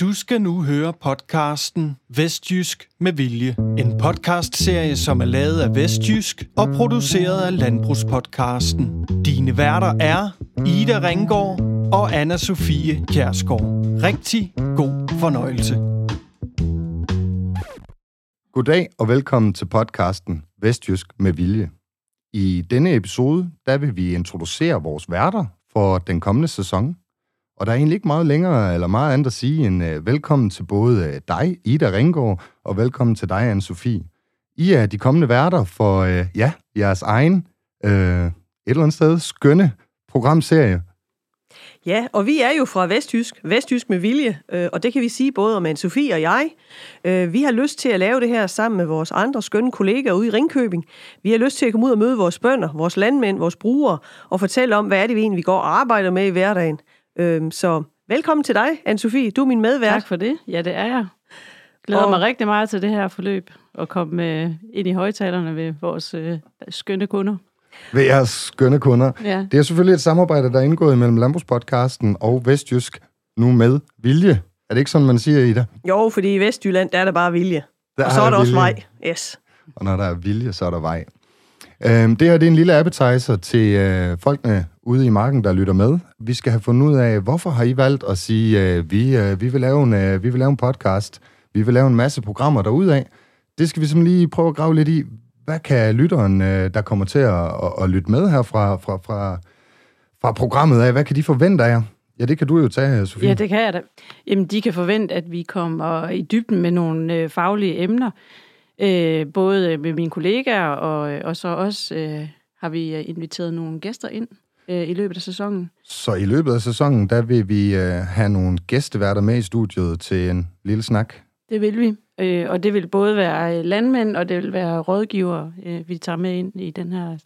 Du skal nu høre podcasten Vestjysk med Vilje. En podcastserie, som er lavet af Vestjysk og produceret af Landbrugspodcasten. Dine værter er Ida Ringgaard og anna Sofie Kjærsgaard. Rigtig god fornøjelse. Goddag og velkommen til podcasten Vestjysk med Vilje. I denne episode, der vil vi introducere vores værter for den kommende sæson. Og der er egentlig ikke meget længere eller meget andet at sige end uh, velkommen til både uh, dig, Ida Ringgaard, og velkommen til dig, anne Sofie. I er de kommende værter for, uh, ja, jeres egen, uh, et eller andet sted, skønne programserie. Ja, og vi er jo fra Vestjysk, Vestjysk med vilje, øh, og det kan vi sige både om Anne-Sophie og jeg. Øh, vi har lyst til at lave det her sammen med vores andre skønne kollegaer ude i Ringkøbing. Vi har lyst til at komme ud og møde vores bønder, vores landmænd, vores brugere, og fortælle om, hvad er det vi egentlig vi går og arbejder med i hverdagen. Øh, så velkommen til dig, Anne-Sophie. Du er min medvært. Tak for det. Ja, det er jeg. Glæder og... mig rigtig meget til det her forløb, og komme øh, ind i højtalerne ved vores øh, skønne kunder ved jeres skønne kunder. Ja. Det er selvfølgelig et samarbejde, der er indgået mellem Landbrugspodcasten og Vestjysk, nu med vilje. Er det ikke sådan, man siger, Ida? Jo, fordi i Vestjylland, der er der bare vilje. Der og så er der vilje. også vej. Yes. Og når der er vilje, så er der vej. Øhm, det her det er en lille appetizer til øh, folkene ude i marken, der lytter med. Vi skal have fundet ud af, hvorfor har I valgt at sige, øh, vi, øh, vi, vil lave en, øh, vi vil lave en podcast, vi vil lave en masse programmer derudaf. Det skal vi simpelthen lige prøve at grave lidt i. Hvad kan lytteren, øh, der kommer til at, at, at lytte med her fra, fra, fra, fra programmet af, hvad kan de forvente af jer? Ja, det kan du jo tage, øh, Sofie. Ja, det kan jeg da. Jamen, de kan forvente, at vi kommer i dybden med nogle øh, faglige emner, øh, både med mine kollegaer, og, og så også øh, har vi øh, inviteret nogle gæster ind øh, i løbet af sæsonen. Så i løbet af sæsonen, der vil vi øh, have nogle gæsteværter med i studiet til en lille snak? Det vil vi. Øh, og det vil både være øh, landmænd, og det vil være rådgiver, øh, vi tager med ind i den her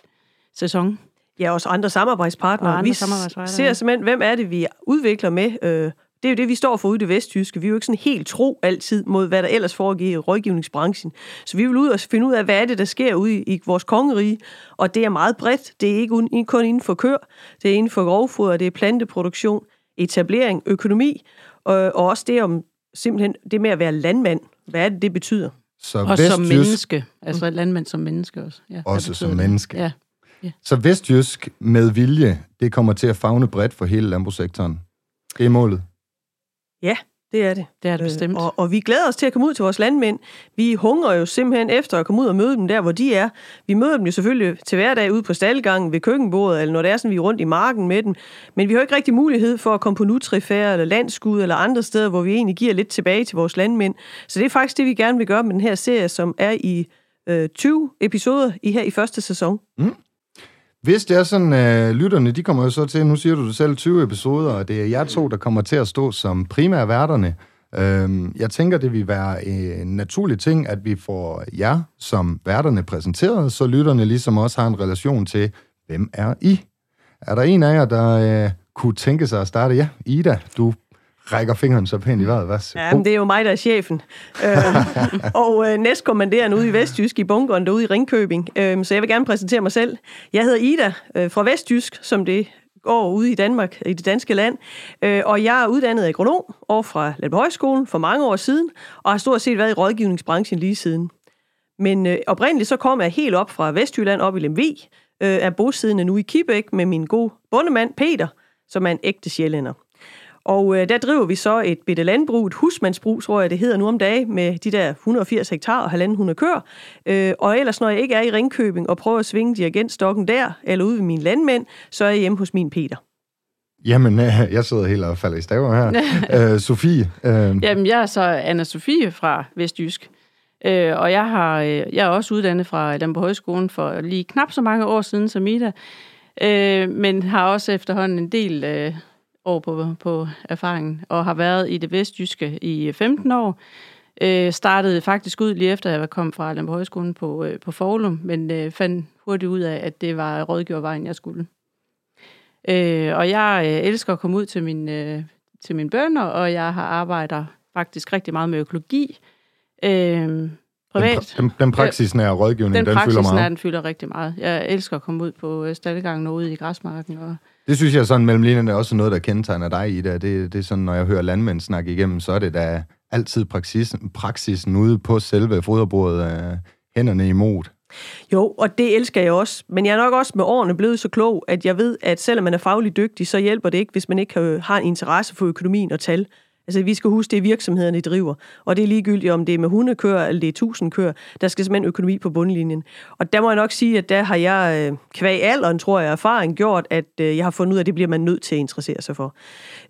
sæson. Ja, også andre samarbejdspartnere. Og andre vi samarbejdspartnere. ser simpelthen, hvem er det, vi udvikler med. Øh, det er jo det, vi står for ude i det vesttyske. Vi er jo ikke sådan helt tro altid mod, hvad der ellers foregår i rådgivningsbranchen. Så vi vil ud og finde ud af, hvad er det, der sker ude i, i vores kongerige. Og det er meget bredt. Det er ikke kun inden for kør. Det er inden for grovfoder, det er planteproduktion, etablering, økonomi, og, og også det om simpelthen det med at være landmand. Hvad er det, det betyder? Så og vestjysk... som menneske. Altså landmand som menneske også. Ja, også som menneske. Ja. ja. Så vestjysk med vilje, det kommer til at fagne bredt for hele landbrugssektoren. Det er målet. Ja, det er det. Det er det bestemt. Øh, og, og vi glæder os til at komme ud til vores landmænd. Vi hungrer jo simpelthen efter at komme ud og møde dem der, hvor de er. Vi møder dem jo selvfølgelig til hverdag ude på staldgangen ved køkkenbordet, eller når det er sådan, vi er rundt i marken med dem. Men vi har jo ikke rigtig mulighed for at komme på nutrifær eller landskud eller andre steder, hvor vi egentlig giver lidt tilbage til vores landmænd. Så det er faktisk det, vi gerne vil gøre med den her serie, som er i øh, 20 episoder i her i første sæson. Mm. Hvis det er sådan, øh, lytterne, de kommer jo så til, nu siger du det selv, 20 episoder, og det er jer to, der kommer til at stå som primære værterne. Øhm, jeg tænker, det vil være en naturlig ting, at vi får jer som værterne præsenteret, så lytterne ligesom også har en relation til, hvem er I? Er der en af jer, der øh, kunne tænke sig at starte? Ja, Ida, du rækker fingeren så pænt i vejret. Hvad? Ja, men det er jo mig, der er chefen. øh, og øh, næstkommanderende ude i Vestjysk i bunkeren derude i Ringkøbing. Øh, så jeg vil gerne præsentere mig selv. Jeg hedder Ida øh, fra Vestjysk, som det går ude i Danmark, i det danske land. Øh, og jeg er uddannet agronom over fra Landbrugshøjskolen for mange år siden, og har stort set været i rådgivningsbranchen lige siden. Men øh, oprindeligt så kom jeg helt op fra Vestjylland, op i Lemvig, øh, er bosiddende nu i Kibæk med min gode bondemand Peter, som er en ægte sjællænder. Og øh, der driver vi så et bitte landbrug, et husmandsbrug, tror jeg det hedder nu om dagen, med de der 180 hektar og 1.500 køer. Øh, og ellers, når jeg ikke er i Ringkøbing og prøver at svinge dirigentstokken der, eller ude ved mine landmænd, så er jeg hjemme hos min Peter. Jamen, øh, jeg sidder helt og falder i staver her. øh, Sofie? Øh... Jamen, jeg er så anna Sofie fra Vestjysk. Øh, og jeg, har, øh, jeg er også uddannet fra Landbrug Højskolen for lige knap så mange år siden som Ida. Øh, men har også efterhånden en del øh, år på, på erfaringen, og har været i det vestjyske i 15 år. Øh, startede faktisk ud lige efter, at jeg kom fra Lemborg Højskolen på, øh, på Forlum, men øh, fandt hurtigt ud af, at det var rådgivervejen, jeg skulle. Øh, og jeg øh, elsker at komme ud til, min, øh, til mine bønder, og jeg har arbejder faktisk rigtig meget med økologi. Øh, privat. Den, den, den praksisnære rådgivning, den, den fylder meget. Den den fylder rigtig meget. Jeg elsker at komme ud på øh, stallegangen og ud i græsmarken og det synes jeg sådan mellem linjerne er også noget, der kendetegner dig i det. Det, det er sådan, når jeg hører landmænd snakke igennem, så er det da altid praksis, praksisen ude på selve foderbordet, øh, hænderne imod. Jo, og det elsker jeg også. Men jeg er nok også med årene blevet så klog, at jeg ved, at selvom man er fagligt dygtig, så hjælper det ikke, hvis man ikke har en interesse for økonomien og tal. Altså, vi skal huske, det er virksomhederne, de driver. Og det er ligegyldigt, om det er med hundekør eller det er tusindkøer. Der skal simpelthen økonomi på bundlinjen. Og der må jeg nok sige, at der har jeg, øh, kvæg alderen, tror jeg, erfaring gjort, at øh, jeg har fundet ud af, at det bliver man nødt til at interessere sig for.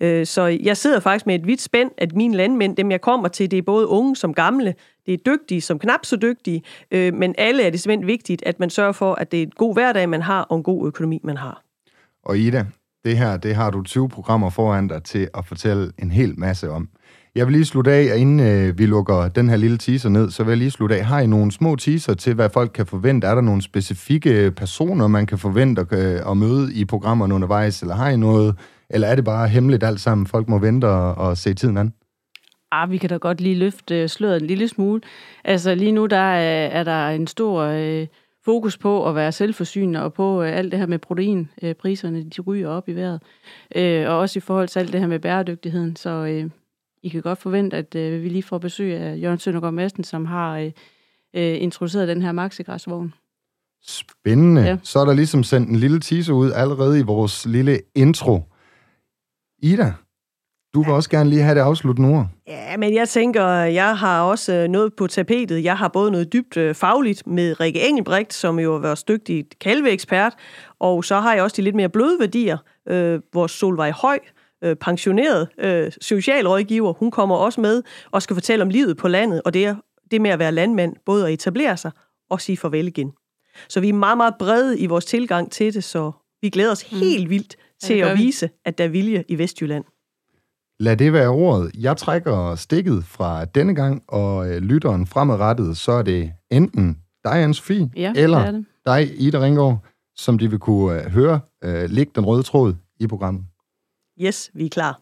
Øh, så jeg sidder faktisk med et vidt spænd, at mine landmænd, dem jeg kommer til, det er både unge som gamle, det er dygtige som knap så dygtige, men alle er det simpelthen vigtigt, at man sørger for, at det er en god hverdag, man har, og en god økonomi, man har. Og Ida, det her, det har du 20 programmer foran dig til at fortælle en hel masse om. Jeg vil lige slutte af, inden øh, vi lukker den her lille teaser ned, så vil jeg lige slutte af. Har I nogle små teaser til, hvad folk kan forvente? Er der nogle specifikke personer, man kan forvente at, øh, at møde i programmerne undervejs? Eller har I noget, eller er det bare hemmeligt alt sammen? Folk må vente og, og se tiden an? Ah, vi kan da godt lige løfte øh, sløret en lille smule. Altså lige nu, der er, er der en stor... Øh, fokus på at være selvforsynende og på øh, alt det her med proteinpriserne, de ryger op i vejret. Øh, og også i forhold til alt det her med bæredygtigheden. Så øh, I kan godt forvente, at øh, vi lige får besøg af Jørgen Søndergaard Madsen, som har øh, øh, introduceret den her maxigræsvogn. Spændende. Ja. Så er der ligesom sendt en lille teaser ud allerede i vores lille intro. Ida, du vil ja. også gerne lige have det afsluttende ord. Ja, men jeg tænker, jeg har også øh, noget på tapetet. Jeg har både noget dybt øh, fagligt med Rikke Engelbrecht, som jo er vores dygtige kalveekspert, og så har jeg også de lidt mere bløde værdier. Øh, vores Solvej Høj, øh, pensioneret øh, socialrådgiver, hun kommer også med og skal fortælle om livet på landet, og det er det med at være landmand, både at etablere sig og sige farvel igen. Så vi er meget, meget brede i vores tilgang til det, så vi glæder os mm. helt vildt til ja, at vise, at der er vilje i Vestjylland. Lad det være ordet. Jeg trækker stikket fra denne gang, og øh, lytteren fremadrettet, så er det enten dig, anne Sofie, ja, eller det det. dig, Ida Ringgaard, som de vil kunne øh, høre øh, ligge den røde tråd i programmet. Yes, vi er klar.